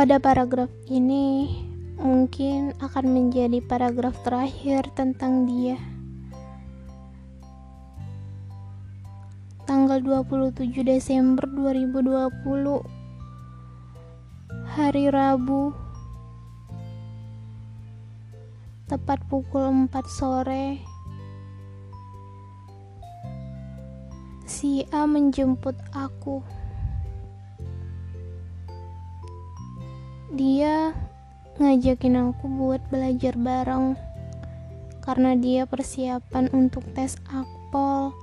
Pada paragraf ini mungkin akan menjadi paragraf terakhir tentang dia. Tanggal 27 Desember 2020 Hari Rabu Tepat pukul 4 sore Si A menjemput aku Dia ngajakin aku buat belajar bareng karena dia persiapan untuk tes akpol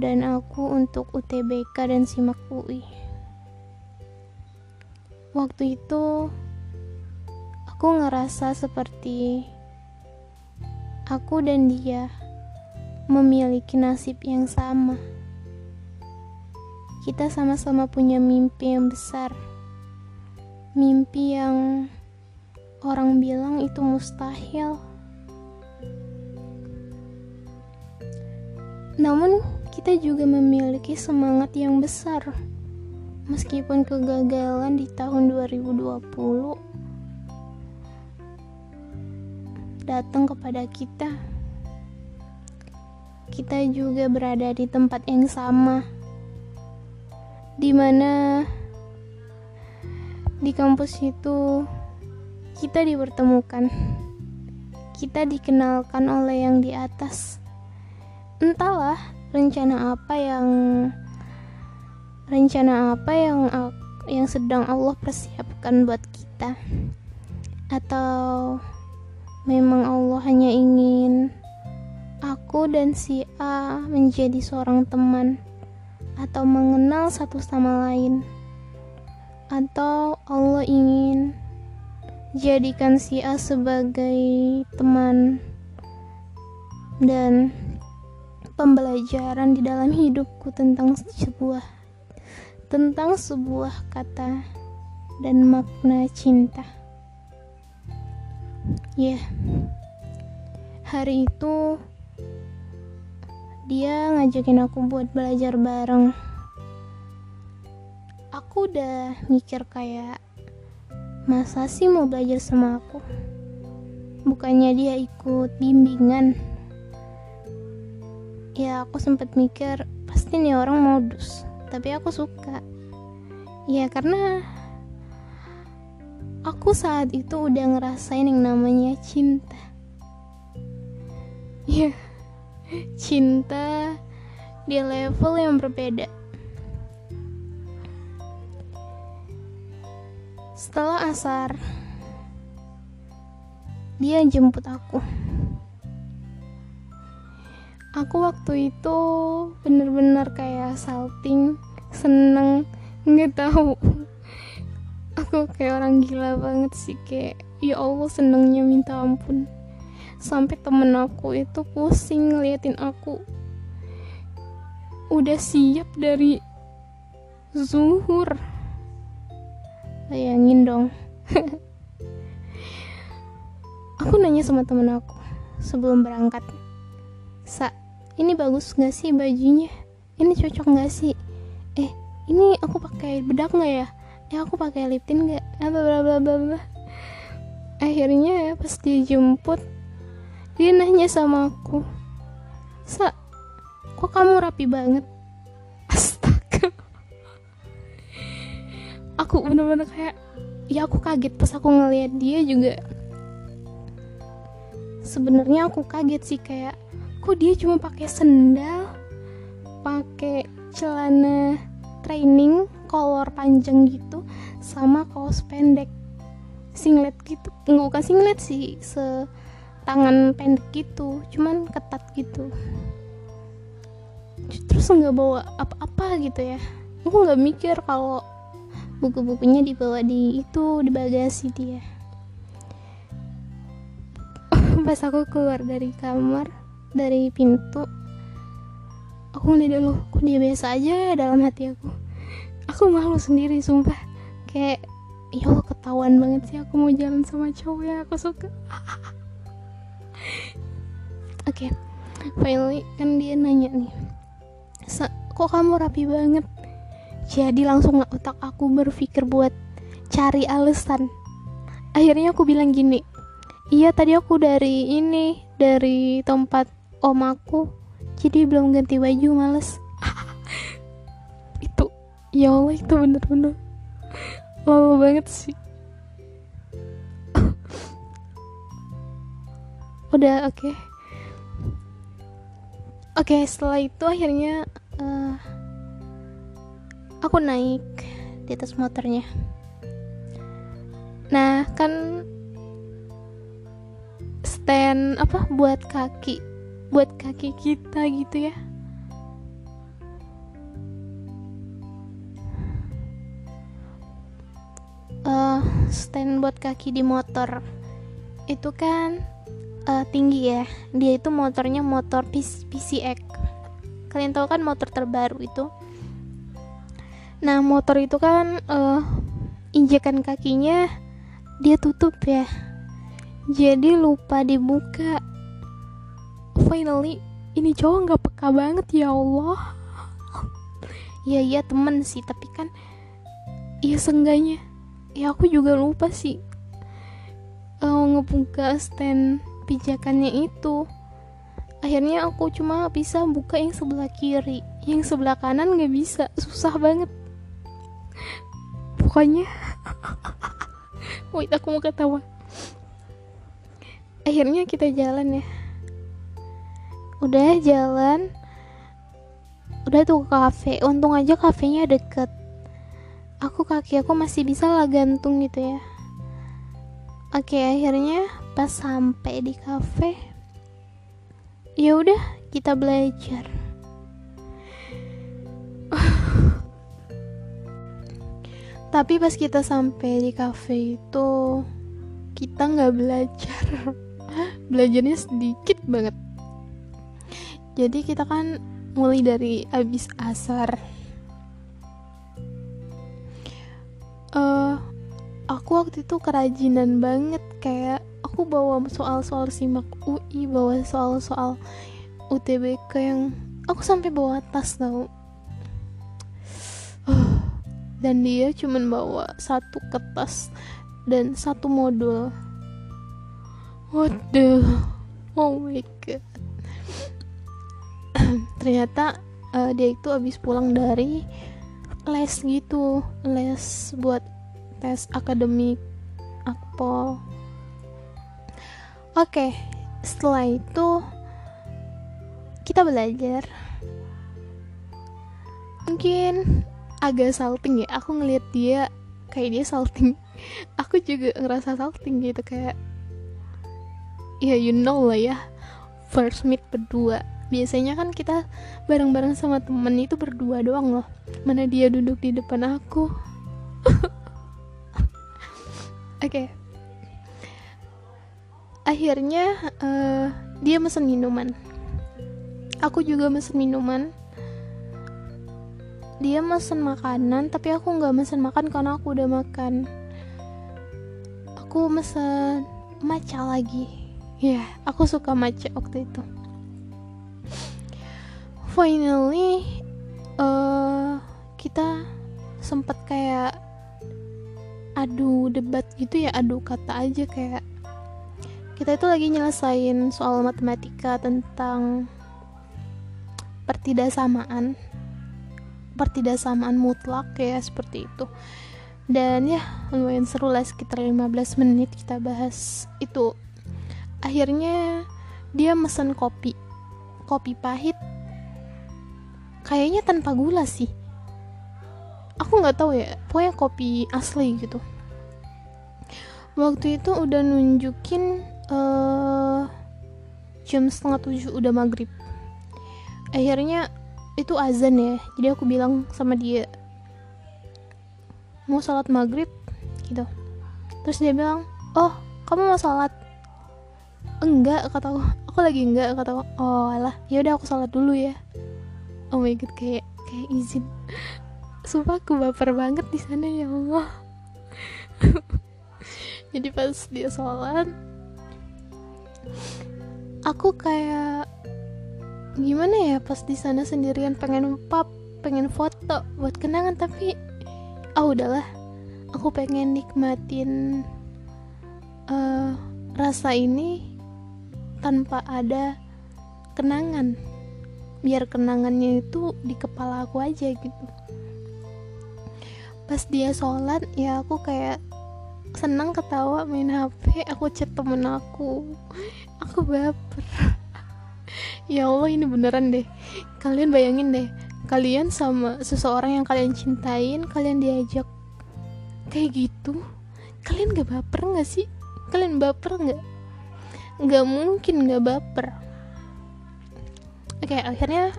dan aku untuk UTBK dan SIMAK UI. Waktu itu aku ngerasa seperti aku dan dia memiliki nasib yang sama. Kita sama-sama punya mimpi yang besar. Mimpi yang orang bilang itu mustahil. Namun, kita juga memiliki semangat yang besar. Meskipun kegagalan di tahun 2020 datang kepada kita, kita juga berada di tempat yang sama, di mana di kampus itu kita dipertemukan. Kita dikenalkan oleh yang di atas. Entahlah rencana apa yang rencana apa yang yang sedang Allah persiapkan buat kita. Atau memang Allah hanya ingin aku dan si A menjadi seorang teman atau mengenal satu sama lain. Atau Allah ingin jadikan si A sebagai teman dan pembelajaran di dalam hidupku tentang sebuah tentang sebuah kata dan makna cinta. Ya, yeah. hari itu dia ngajakin aku buat belajar bareng. Aku udah mikir kayak Masa sih mau belajar sama aku? Bukannya dia ikut bimbingan. Ya aku sempat mikir pasti nih orang modus, tapi aku suka. Ya karena aku saat itu udah ngerasain yang namanya cinta. Ya, cinta di level yang berbeda. Setelah asar, dia jemput aku. Aku waktu itu bener-bener kayak salting, seneng, nggak tahu. Aku kayak orang gila banget sih kayak ya Allah senengnya minta ampun. Sampai temen aku itu pusing ngeliatin aku. Udah siap dari zuhur bayangin dong. Aku nanya sama temen aku sebelum berangkat. Sa ini bagus gak sih bajunya? Ini cocok gak sih? Eh ini aku pakai bedak nggak ya? Eh aku pakai lip tint nggak? Ah, bla bla bla bla bla. Akhirnya pas dijemput dia nanya sama aku sa kok kamu rapi banget aku bener-bener kayak ya aku kaget pas aku ngeliat dia juga. Sebenarnya aku kaget sih kayak kok dia cuma pakai sendal pakai celana training kolor panjang gitu sama kaos pendek. Singlet gitu nggak bukan singlet sih se tangan pendek gitu cuman ketat gitu. Terus nggak bawa apa-apa gitu ya. Aku nggak mikir kalau buku-bukunya dibawa di itu di bagasi dia. Pas aku keluar dari kamar dari pintu aku ngeliat loh kok dia biasa aja dalam hati aku? Aku malu sendiri sumpah. Kayak ya Allah ketahuan banget sih aku mau jalan sama cowok yang aku suka. Oke okay. finally kan dia nanya nih kok kamu rapi banget jadi langsung otak aku berpikir buat cari alasan. Akhirnya aku bilang gini iya tadi aku dari ini dari tempat om aku jadi belum ganti baju males. Itu ya Allah itu bener-bener lama banget sih. Udah oke. Okay. oke okay, setelah itu akhirnya uh, aku naik di atas motornya. Nah kan stand apa buat kaki buat kaki kita gitu ya. Uh, stand buat kaki di motor itu kan uh, tinggi ya. Dia itu motornya motor PCX kalian tahu kan motor terbaru itu nah motor itu kan uh, injekan kakinya dia tutup ya. Jadi lupa dibuka. Finally ini cowok nggak peka banget ya Allah. Ya iya temen sih tapi kan ya sengganya ya aku juga lupa sih uh, ngebuka stand pijakannya itu. Akhirnya aku cuma bisa buka yang sebelah kiri. Yang sebelah kanan nggak bisa. Susah banget pokoknya. Wait aku mau ketawa. Akhirnya kita jalan ya. Udah jalan. Udah tuh ke kafe. Untung aja kafenya deket. Aku kaki aku masih bisa lah gantung gitu ya. Oke akhirnya pas sampai di kafe ya udah kita belajar tapi pas kita sampai di kafe itu kita nggak belajar. Belajarnya sedikit banget. Jadi kita kan mulai dari abis asar. Uh, aku waktu itu kerajinan banget kayak aku bawa soal-soal simak UI bawa soal-soal UTBK yang aku sampai bawa tas tau dan dia cuman bawa satu kertas dan satu modul. Waduh. Oh my god. Ternyata uh, dia itu habis pulang dari les gitu. Les buat tes akademik akpol. Oke, setelah itu kita belajar. Mungkin agak salting ya. Aku ngeliat dia kayak dia salting. Aku juga ngerasa salting gitu kayak ya you know lah ya. First meet berdua. Biasanya kan kita bareng-bareng sama temen itu berdua doang loh. Mana dia duduk di depan aku. Oke. okay akhirnya uh, dia mesen minuman aku juga mesen minuman dia mesen makanan tapi aku nggak mesen makan karena aku udah makan. Aku mesen matcha lagi. Ya yeah, aku suka matcha waktu itu. Finally uh, kita sempet kayak adu debat gitu ya adu kata aja kayak kita itu lagi nyelesain soal matematika tentang pertidaksamaan pertidaksamaan mutlak ya seperti itu. Dan ya lumayan seru lah sekitar 15 menit kita bahas itu. Akhirnya dia mesen kopi. Kopi pahit. Kayaknya tanpa gula sih. Aku nggak tahu ya pokoknya kopi asli gitu. Waktu itu udah nunjukin uh, jam setengah tujuh udah maghrib. Akhirnya itu azan ya. Jadi aku bilang sama dia mau salat maghrib? Gitu. Terus dia bilang oh kamu mau salat? Enggak kata aku. Aku lagi enggak kata aku. Oh alah. Ya udah aku salat dulu ya. Oh my god kayak kayak izin. Sumpah aku baper banget di sana ya Allah. Jadi pas dia sholat aku kayak gimana ya pas di sana sendirian pengen pap pengen foto buat kenangan tapi ah oh, udahlah. Aku pengen nikmatin uh, rasa ini tanpa ada kenangan. Biar kenangannya itu di kepala aku aja gitu. Pas dia sholat ya aku kayak senang ketawa main HP aku chat temen aku. Aku baper ya Allah ini beneran deh. Kalian bayangin deh kalian sama seseorang yang kalian cintain kalian diajak kayak gitu kalian gak baper gak sih? Kalian baper gak nggak mungkin nggak baper. Oke akhirnya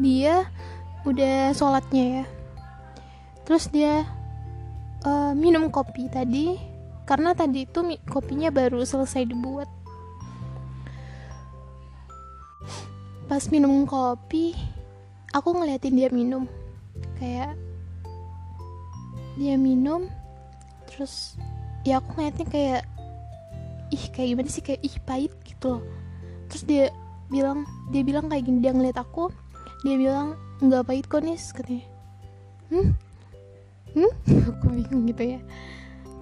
dia udah sholatnya ya. Terus dia uh, minum kopi tadi karena tadi itu kopinya baru selesai dibuat pas minum kopi aku ngeliatin dia minum. Kayak dia minum terus ya aku ngeliatnya kayak ih kayak gimana sih? Kayak ih pahit gitu loh. Terus dia bilang dia bilang kayak gini dia ngeliat aku dia bilang nggak pahit kok nih katanya. Hmm? Hmm? Aku bingung gitu ya.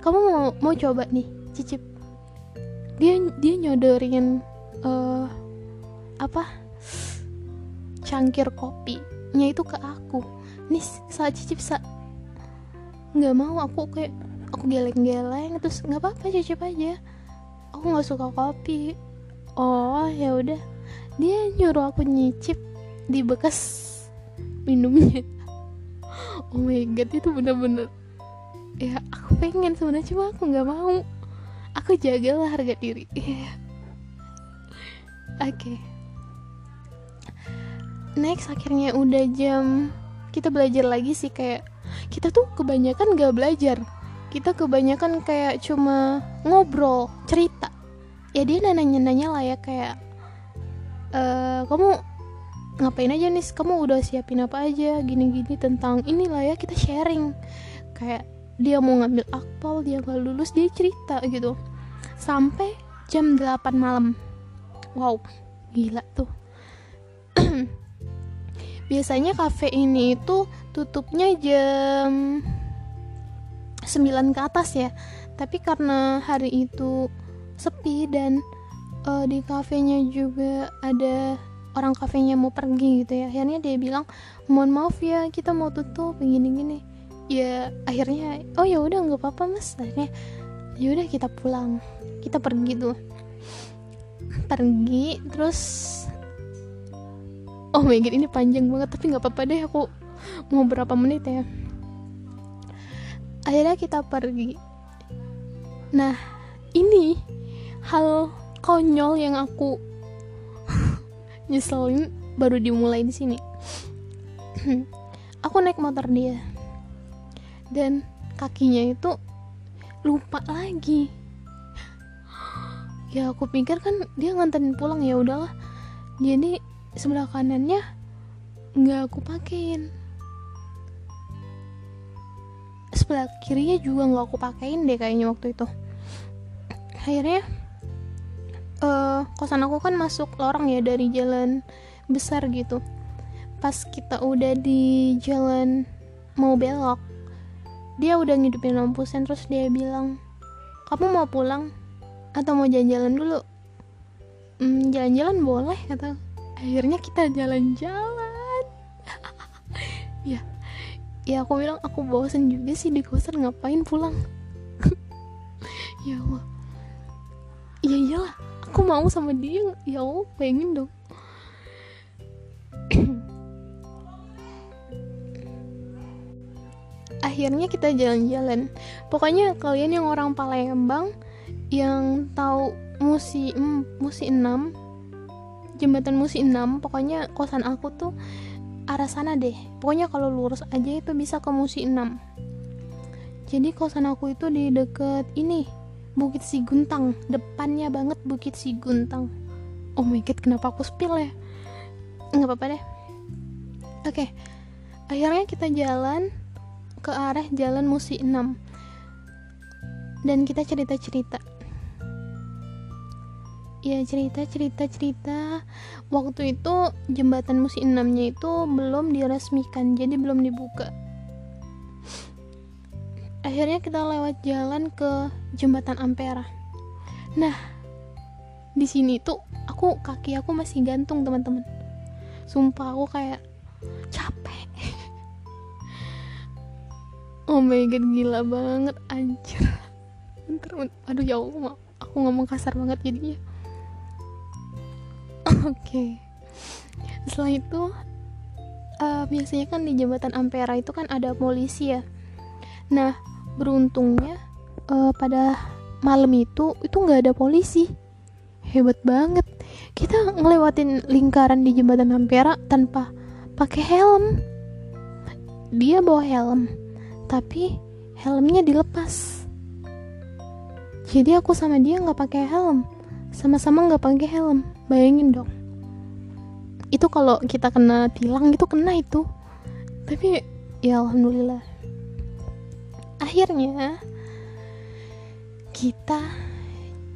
Kamu mau mau coba nih cicip. Dia dia nyodorin uh, apa cangkir kopinya itu ke aku. Nih saat cicip sa nggak mau aku kayak aku geleng-geleng terus nggak apa-apa cicip aja. Aku nggak suka kopi. Oh ya udah. Dia nyuruh aku nyicip di bekas minumnya. Oh my god itu bener-bener ya aku pengen sebenarnya cuma aku nggak mau. Aku jagalah harga diri. Oke. okay. Next akhirnya udah jam kita belajar lagi sih kayak kita tuh kebanyakan gak belajar. Kita kebanyakan kayak cuma ngobrol cerita. Ya dia nanya-nanya lah ya kayak e, kamu ngapain aja nih? Kamu udah siapin apa aja? Gini-gini tentang inilah ya kita sharing. Kayak dia mau ngambil akpol dia gak lulus dia cerita gitu. Sampai jam 8 malam. Wow gila tuh biasanya cafe ini itu tutupnya jam 9 ke atas ya. Tapi karena hari itu sepi dan uh, di kafenya juga ada orang kafenya mau pergi gitu ya. Akhirnya dia bilang mohon maaf ya kita mau tutup begini gini ya akhirnya oh ya udah nggak apa-apa mas. Akhirnya ya udah kita pulang. Kita pergi tuh. Pergi terus oh my god ini panjang banget tapi nggak apa-apa deh aku mau berapa menit ya. Akhirnya kita pergi. Nah ini hal konyol yang aku nyeselin baru dimulai di sini. Aku naik motor dia. Dan kakinya itu lupa lagi. Ya aku pikir kan dia nganterin pulang ya udahlah. Jadi sebelah kanannya nggak aku pakein. Sebelah kirinya juga nggak aku pakein deh kayaknya waktu itu. Akhirnya uh, kosan aku kan masuk lorong ya dari jalan besar gitu. Pas kita udah di jalan mau belok dia udah ngidupin lampu sen terus dia bilang kamu mau pulang atau mau jalan-jalan dulu? Hmm, jalan-jalan boleh kata akhirnya kita jalan-jalan. Ya ya aku bilang aku bosen juga sih di kosan ngapain pulang? Ya Allah. Ya iyalah aku mau sama dia. Ya Allah pengen dong. Akhirnya kita jalan-jalan. Pokoknya kalian yang orang Palembang yang tahu musi musi 6 jembatan musi 6 pokoknya kosan aku tuh arah sana deh. Pokoknya kalau lurus aja itu bisa ke Musi 6 jadi kosan aku itu di deket ini Bukit Siguntang. Depannya banget Bukit Siguntang. Oh my god kenapa aku spill ya? Nggak apa-apa deh. Oke okay. akhirnya kita jalan ke arah jalan Musi 6 dan kita cerita-cerita ya cerita cerita cerita. Waktu itu jembatan musim enamnya itu belum diresmikan jadi belum dibuka. Akhirnya kita lewat jalan ke jembatan Ampera. Nah di sini tuh aku kaki aku masih gantung teman-teman. Sumpah aku kayak capek. Oh my god gila banget anjir. Bentar, bentar. aduh ya Allah aku ngomong kasar banget jadinya oke. Okay. setelah itu uh, biasanya kan di jembatan Ampera itu kan ada polisi ya. Nah beruntungnya uh, pada malam itu itu nggak ada polisi. Hebat banget. Kita ngelewatin lingkaran di jembatan Ampera tanpa pakai helm. Dia bawa helm tapi helmnya dilepas. Jadi aku sama dia nggak pakai helm. Sama-sama nggak pakai helm bayangin dong. Itu kalau kita kena tilang itu kena itu. Tapi ya alhamdulillah. Akhirnya kita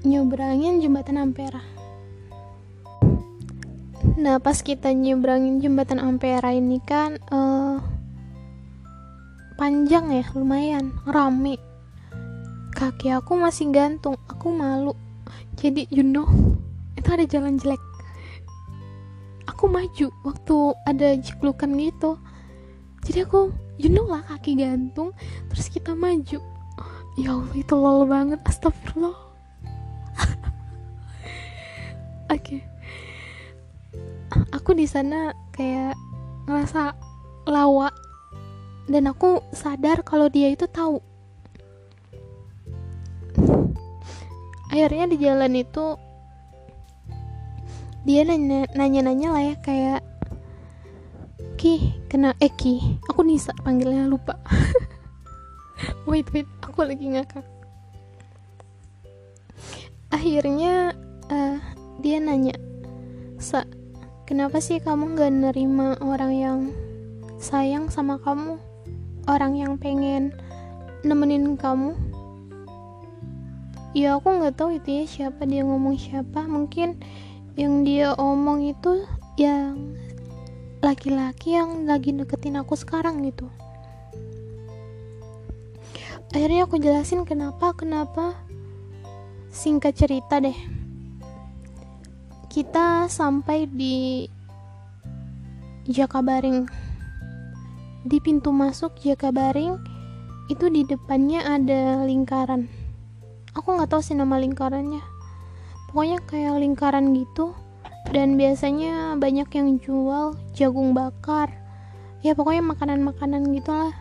nyebrangin jembatan Ampera. Nah pas kita nyebrangin jembatan Ampera ini kan uh, panjang ya lumayan rame. Kaki aku masih gantung aku malu. Jadi you know itu ada jalan jelek. Aku maju waktu ada jiklukan gitu. Jadi aku you lah kaki gantung terus kita maju. Ya Allah itu lol banget. Astagfirullah. Oke. Okay. aku di sana kayak ngerasa lawa. Dan aku sadar kalau dia itu tahu. Akhirnya di jalan itu dia nanya nanya lah ya kayak Ki kena eh Ki aku Nisa panggilnya lupa. Wait wait aku lagi ngakak. Akhirnya uh, dia nanya sa kenapa sih kamu gak nerima orang yang sayang sama kamu? Orang yang pengen nemenin kamu? Ya aku nggak tahu itu ya siapa dia ngomong siapa. Mungkin yang dia omong itu yang laki-laki yang lagi deketin aku sekarang gitu. Akhirnya aku jelasin kenapa kenapa singkat cerita deh. Kita sampai di Jakabaring. Di pintu masuk Jakabaring itu di depannya ada lingkaran. Aku nggak tahu sih nama lingkarannya pokoknya kayak lingkaran gitu. Dan biasanya banyak yang jual jagung bakar. Ya pokoknya makanan-makanan gitulah.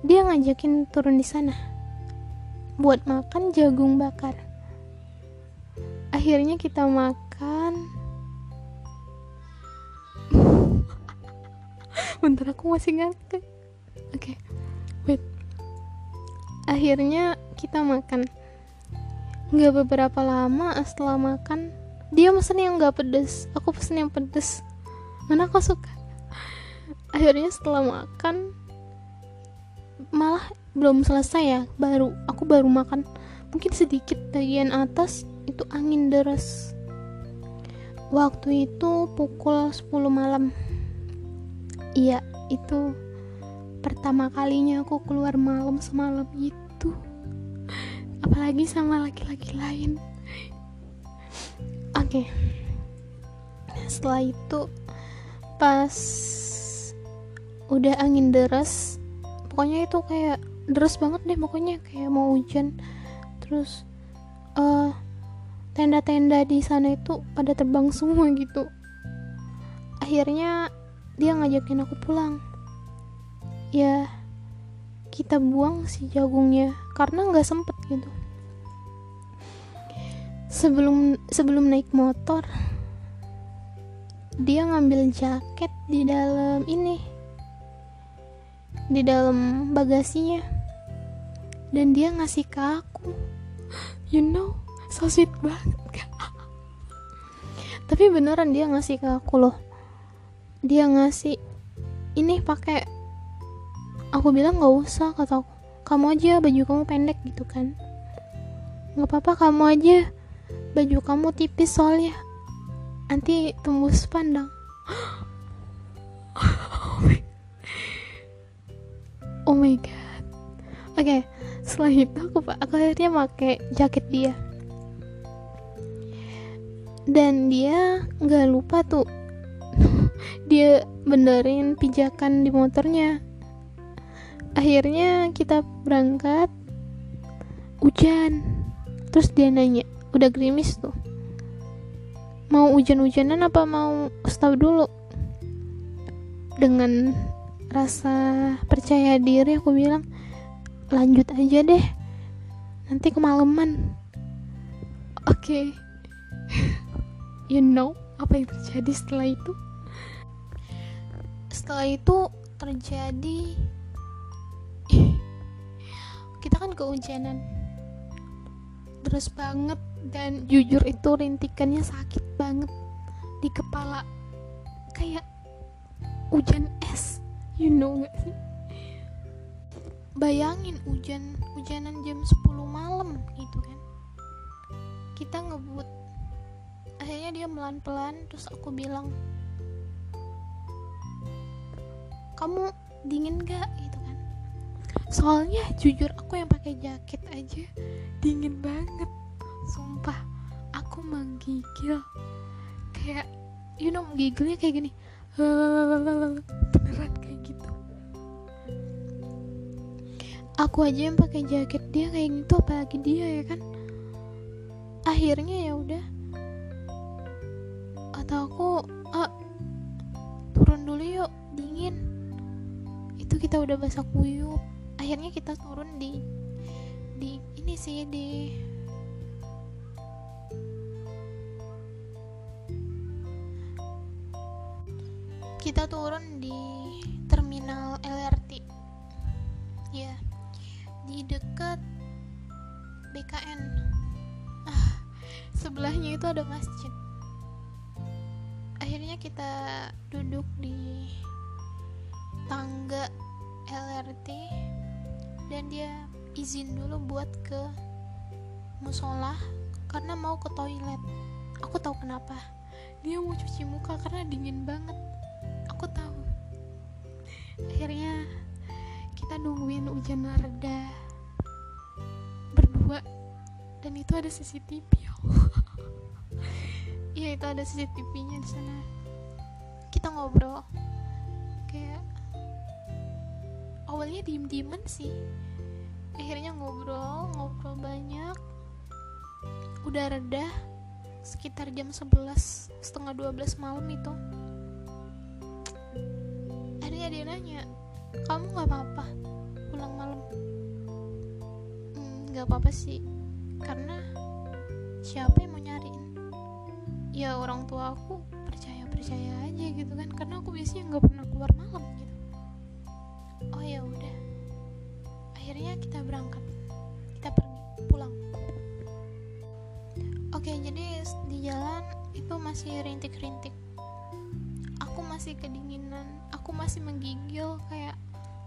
Dia ngajakin turun di sana buat makan jagung bakar. Akhirnya kita makan. Bentar aku masih ngangkat oke okay. wait. Akhirnya kita makan nggak beberapa lama setelah makan dia pesen yang nggak pedes. Aku pesen yang pedes. Mana aku suka? Akhirnya setelah makan malah belum selesai ya baru aku baru makan. Mungkin sedikit bagian atas itu angin deras. Waktu itu pukul 10 malam. Iya itu pertama kalinya aku keluar malam semalam itu apalagi sama laki-laki lain. Oke. Okay. setelah itu pas udah angin deras pokoknya itu kayak deras banget deh pokoknya kayak mau hujan. Terus uh, tenda-tenda di sana itu pada terbang semua gitu. Akhirnya dia ngajakin aku pulang. Ya kita buang si jagungnya karena nggak sempet gitu. Sebelum sebelum naik motor dia ngambil jaket di dalam ini di dalam bagasinya. Dan dia ngasih ke aku. You know so sweet banget tapi beneran dia ngasih ke aku loh. Dia ngasih ini pakai aku bilang nggak usah kata aku kamu aja baju kamu pendek gitu kan. Nggak apa-apa kamu aja. Baju kamu tipis soalnya. Nanti tembus pandang. Oh my god. Okay, setelah itu aku aku akhirnya pakai jaket dia. Dan dia nggak lupa tuh. Dia benerin pijakan di motornya akhirnya kita berangkat. Hujan. Terus dia nanya udah gerimis tuh? Mau hujan-hujanan apa mau stop dulu? Dengan rasa percaya diri aku bilang lanjut aja deh. Nanti kemalaman. Oke. Okay. you know apa yang terjadi setelah itu? Setelah itu terjadi kita kan kehujanan terus banget dan jujur itu rintikannya sakit banget di kepala. Kayak hujan es you know gak sih? Bayangin hujan hujanan jam 10 malam gitu kan. Kita ngebut. Akhirnya dia pelan-pelan terus aku bilang kamu dingin gak soalnya jujur aku yang pakai jaket aja dingin banget. Sumpah aku menggigil. Kayak you know menggigilnya kayak gini. Beneran kayak gitu. Aku aja yang pakai jaket dia kayak gitu apalagi dia ya kan? Akhirnya ya udah. Atau aku ah, turun dulu yuk dingin. Itu kita udah basah kuyup akhirnya kita turun di di ini sih di kita turun dan dia izin dulu buat ke musola karena mau ke toilet. Aku tahu kenapa. Dia mau cuci muka karena dingin banget. Aku tahu. Akhirnya kita nungguin hujan reda berdua. Dan itu ada CCTV iya itu ada CCTV-nya di sana. Kita ngobrol. Kayak awalnya diem-dieman sih. Akhirnya ngobrol ngobrol banyak. Udah reda sekitar jam 11 setengah 12 malam itu. Akhirnya dia nanya kamu gak apa-apa pulang malam? Hmm, gak apa-apa sih karena siapa yang mau nyariin? Ya orang tua aku percaya percaya aja gitu kan karena aku biasanya nggak pernah keluar malam gitu akhirnya kita berangkat kita pergi pulang. Oke jadi di jalan itu masih rintik-rintik. Aku masih kedinginan aku masih menggigil kayak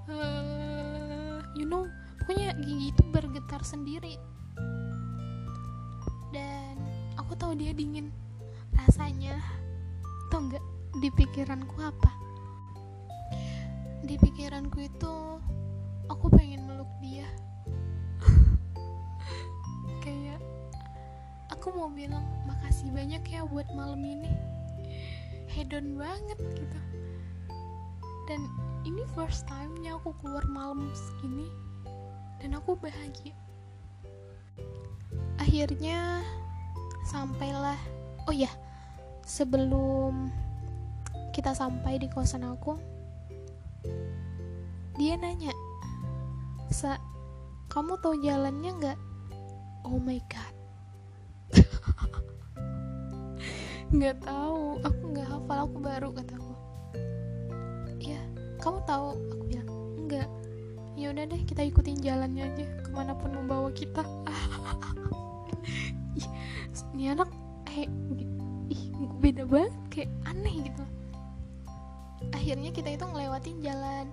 uh, you know pokoknya gigi itu bergetar sendiri. Dan aku tahu dia dingin. Rasanya tau nggak di pikiranku apa? Di pikiranku itu aku pengen meluk dia. Kayak aku mau bilang makasih banyak ya buat malam ini. Hedon banget gitu. Dan ini first time-nya aku keluar malam segini. Dan aku bahagia. Akhirnya sampailah. Oh ya sebelum kita sampai di kosan aku dia nanya sa kamu tahu jalannya nggak? Oh my god. Nggak tahu. Aku nggak hafal aku baru kataku ya kamu tahu? Aku bilang enggak ya udah deh kita ikutin jalannya aja. Ke mana pun membawa kita. Ini anak eh ih beda banget. Kayak aneh gitu. Akhirnya kita itu ngelewatin jalan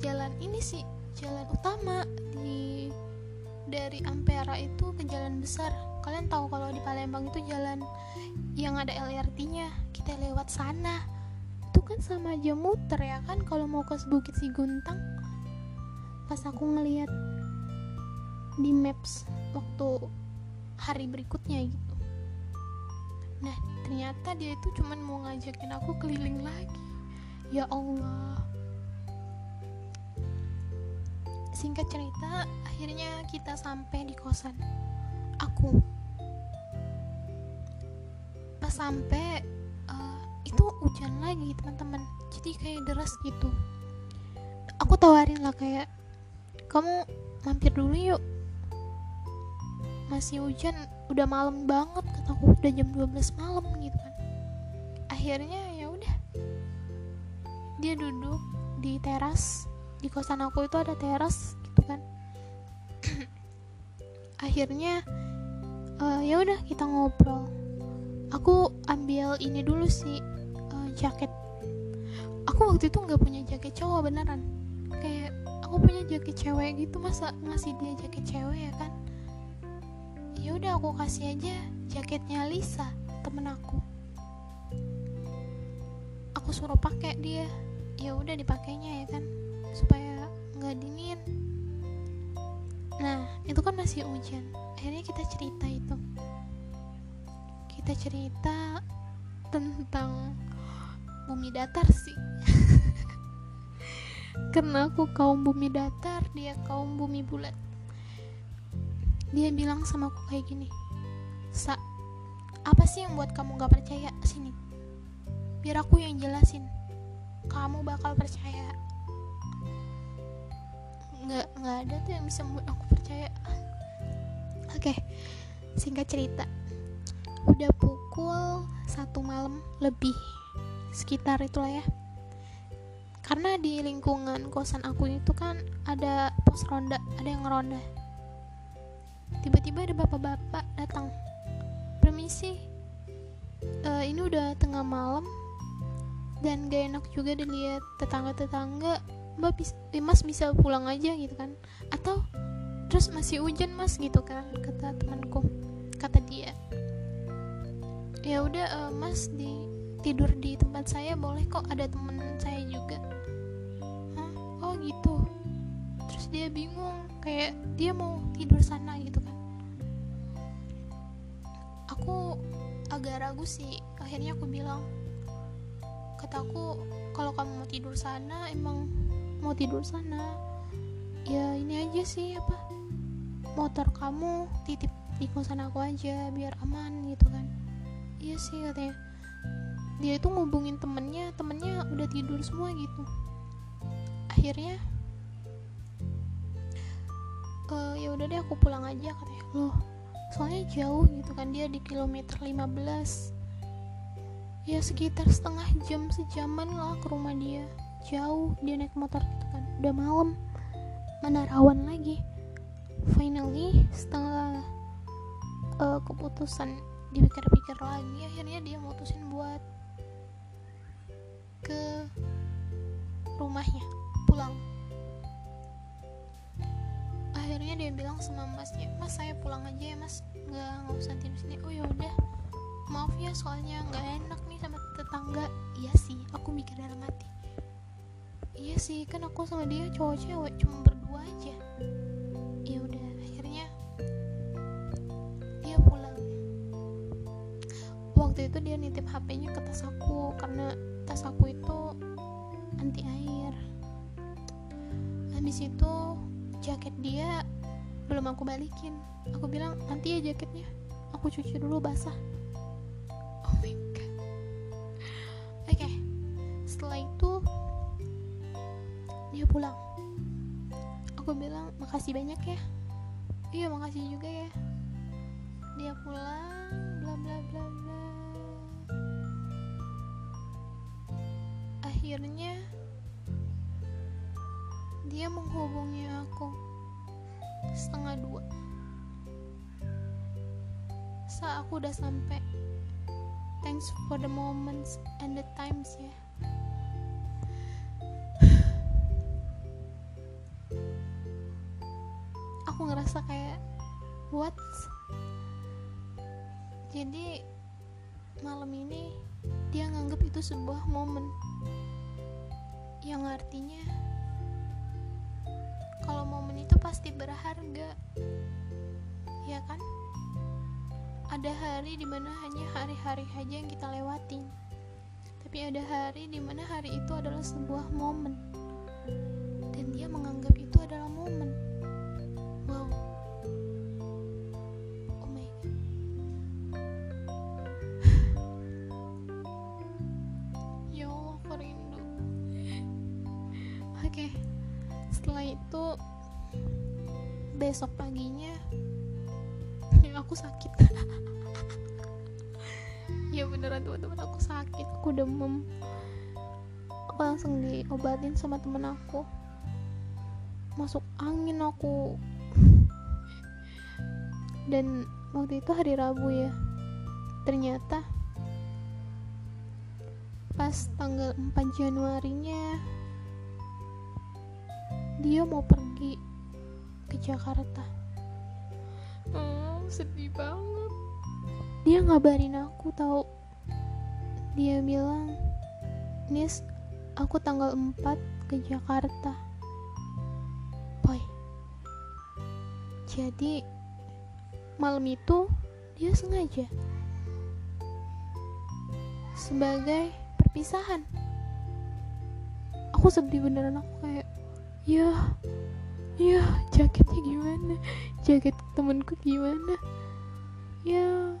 jalan ini sih jalan utama di dari Ampera itu ke jalan besar. Kalian tahu kalau di Palembang itu jalan yang ada LRT-nya kita lewat sana. Itu kan sama aja muter ya kan kalau mau ke Bukit Siguntang. Pas aku ngeliat di maps waktu hari berikutnya gitu. Nah ternyata dia itu cuman mau ngajakin aku keliling lagi. Ya Allah singkat cerita akhirnya kita sampai di kosan. Aku. Pas sampai uh, itu hujan lagi teman-teman. Jadi kayak deras gitu. Aku tawarin lah kayak kamu mampir dulu yuk. Masih hujan udah malam banget kataku. Udah jam 12 malam gitu kan. Akhirnya ya udah. Dia duduk di teras di kosan aku itu ada teras gitu kan. Akhirnya uh, ya udah kita ngobrol. Aku ambil ini dulu sih uh, jaket. Aku waktu itu nggak punya jaket cowok beneran. Kayak aku punya jaket cewek gitu masa ngasih dia jaket cewek ya kan? Ya udah aku kasih aja jaketnya Lisa temen aku. Aku suruh pakai dia. Ya udah dipakainya ya kan supaya nggak dingin. Nah itu kan masih hujan. Akhirnya kita cerita itu. Kita cerita tentang bumi datar sih. Karena aku kaum bumi datar dia kaum bumi bulat. Dia bilang sama aku kayak gini sa apa sih yang buat kamu gak percaya? Sini. Biar aku yang jelasin. Kamu bakal percaya nggak nggak ada tuh yang bisa membuat aku percaya. Oke okay, singkat cerita. Udah pukul satu malam lebih sekitar itulah ya. Karena di lingkungan kosan aku itu kan ada pos ronda ada yang ngeronda. Tiba-tiba ada bapak-bapak datang. Permisi uh, ini udah tengah malam dan gak enak juga dilihat tetangga-tetangga mbak bis eh, mas bisa pulang aja gitu kan. Atau terus masih hujan mas gitu kan kata temanku kata dia. Ya udah uh, mas di tidur di tempat saya boleh kok ada teman saya juga. Hah? oh gitu. Terus dia bingung kayak dia mau tidur sana gitu kan. Aku agak ragu sih. Akhirnya aku bilang kataku kalau kamu mau tidur sana emang mau tidur sana. Ya ini aja sih apa motor kamu titip di kosan aku aja biar aman gitu kan. Iya sih katanya. Dia itu ngubungin temennya temennya udah tidur semua gitu. Akhirnya uh, ya udah deh aku pulang aja katanya. Loh soalnya jauh gitu kan dia di kilometer 15 ya sekitar setengah jam sejaman lah ke rumah dia jauh dia naik motor gitu kan. Udah malam mana rawan lagi. Finally setelah uh, keputusan dipikir-pikir lagi akhirnya dia mutusin buat ke rumahnya pulang. Akhirnya dia bilang sama masnya mas saya pulang aja ya mas. Nggak nggak usah tidur sini. Oh ya udah. Maaf ya soalnya nggak enak nih sama tetangga. Iya sih aku mikir dalam hati iya sih kan aku sama dia cowok cewek cuma berdua aja. Ya udah akhirnya dia pulang. Waktu itu dia nitip HP-nya ke tas aku karena tas aku itu anti air. Habis itu jaket dia belum aku balikin. Aku bilang nanti ya jaketnya aku cuci dulu basah. Oh my god. Oke okay. setelah makasih banyak ya. Iya makasih juga ya. Dia pulang bla bla bla bla. Akhirnya dia menghubungi aku setengah dua. Saat aku udah sampai thanks for the moments and the times ya ngerasa kayak what? Jadi malam ini dia nganggap itu sebuah momen. Yang artinya kalau momen itu pasti berharga ya kan? Ada hari di mana hanya hari-hari aja yang kita lewatin. Tapi ada hari di mana hari itu adalah sebuah momen aku demam. Aku langsung diobatin sama temen aku. Masuk angin aku. Dan waktu itu hari Rabu ya. Ternyata pas tanggal 4 Januarinya dia mau pergi ke Jakarta. Oh, sedih banget. Dia ngabarin aku tahu dia bilang Nis aku tanggal 4 ke Jakarta. Boy. Jadi malam itu dia sengaja sebagai perpisahan. Aku sedih beneran aku kayak ya ya jaketnya gimana? Jaket temenku gimana? Ya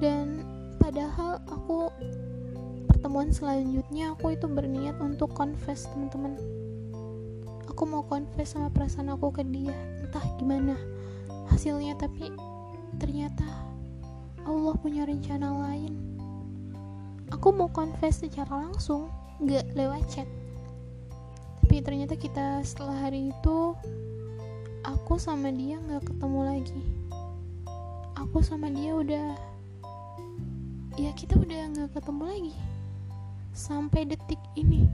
dan padahal aku pertemuan selanjutnya aku itu berniat untuk confess teman-teman. Aku mau confess sama perasaan aku ke dia entah gimana hasilnya tapi ternyata Allah punya rencana lain. Aku mau confess secara langsung gak lewat chat. Tapi ternyata kita setelah hari itu aku sama dia gak ketemu lagi. Aku sama dia udah ya kita udah gak ketemu lagi. Sampai detik ini.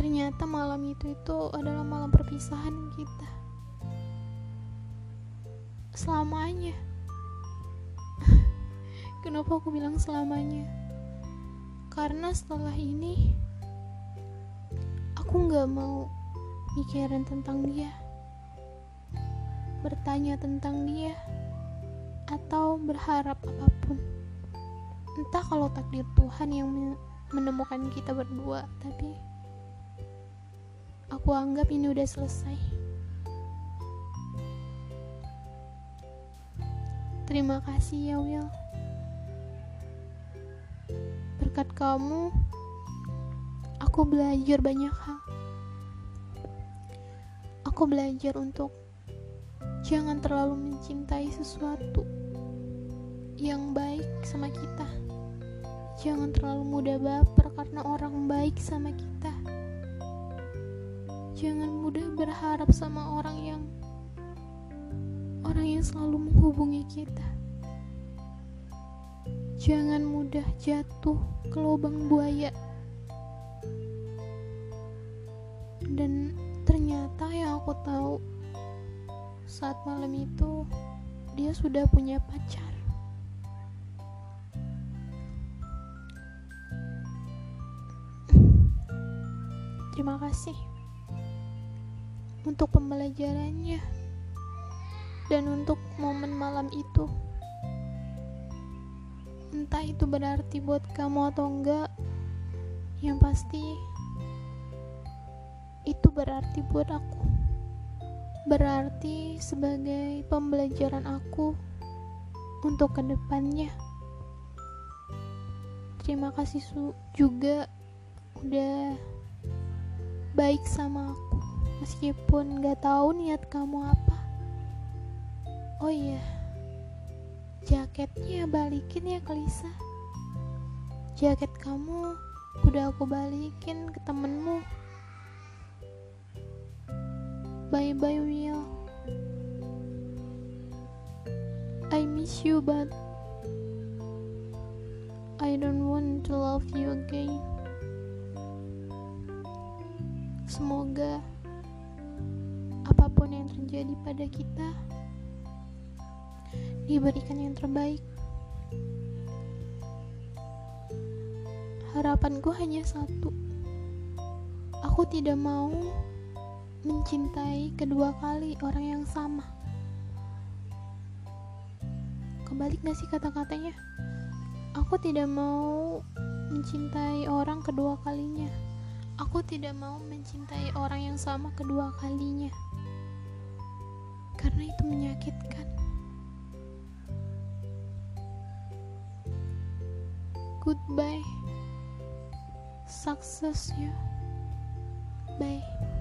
Ternyata malam itu itu adalah malam perpisahan kita. Selamanya. Kenapa aku bilang selamanya? Karena setelah ini aku nggak mau mikirin tentang dia. Bertanya tentang dia atau berharap apa pun. Entah kalau takdir Tuhan yang menemukan kita berdua tapi aku anggap ini udah selesai. Terima kasih ya Will berkat kamu aku belajar banyak hal. Aku belajar untuk jangan terlalu mencintai sesuatu yang baik sama kita. Jangan terlalu mudah baper karena orang baik sama kita. Jangan mudah berharap sama orang yang orang yang selalu menghubungi kita. Jangan mudah jatuh ke lubang buaya. Dan ternyata yang aku tahu saat malam itu dia sudah punya pacar. Terima kasih untuk pembelajarannya dan untuk momen malam itu. Entah itu berarti buat kamu atau enggak yang pasti itu berarti buat aku berarti sebagai pembelajaran aku untuk ke depannya terima kasih juga udah baik sama aku. Meskipun gak tahu niat kamu apa. Oh iya jaketnya balikin ya ke Lisa jaket kamu udah aku balikin ke temenmu bye bye Will I miss you but I don't want to love you again. Semoga apa pun yang terjadi pada kita diberikan yang terbaik. Harapanku hanya satu. Aku tidak mau mencintai kedua kali orang yang sama. Kebalik gak sih kata-katanya? Aku tidak mau mencintai orang kedua kalinya. Aku tidak mau mencintai orang yang sama kedua kalinya. Karena itu menyakitkan. Goodbye. Sukses ya. Bye.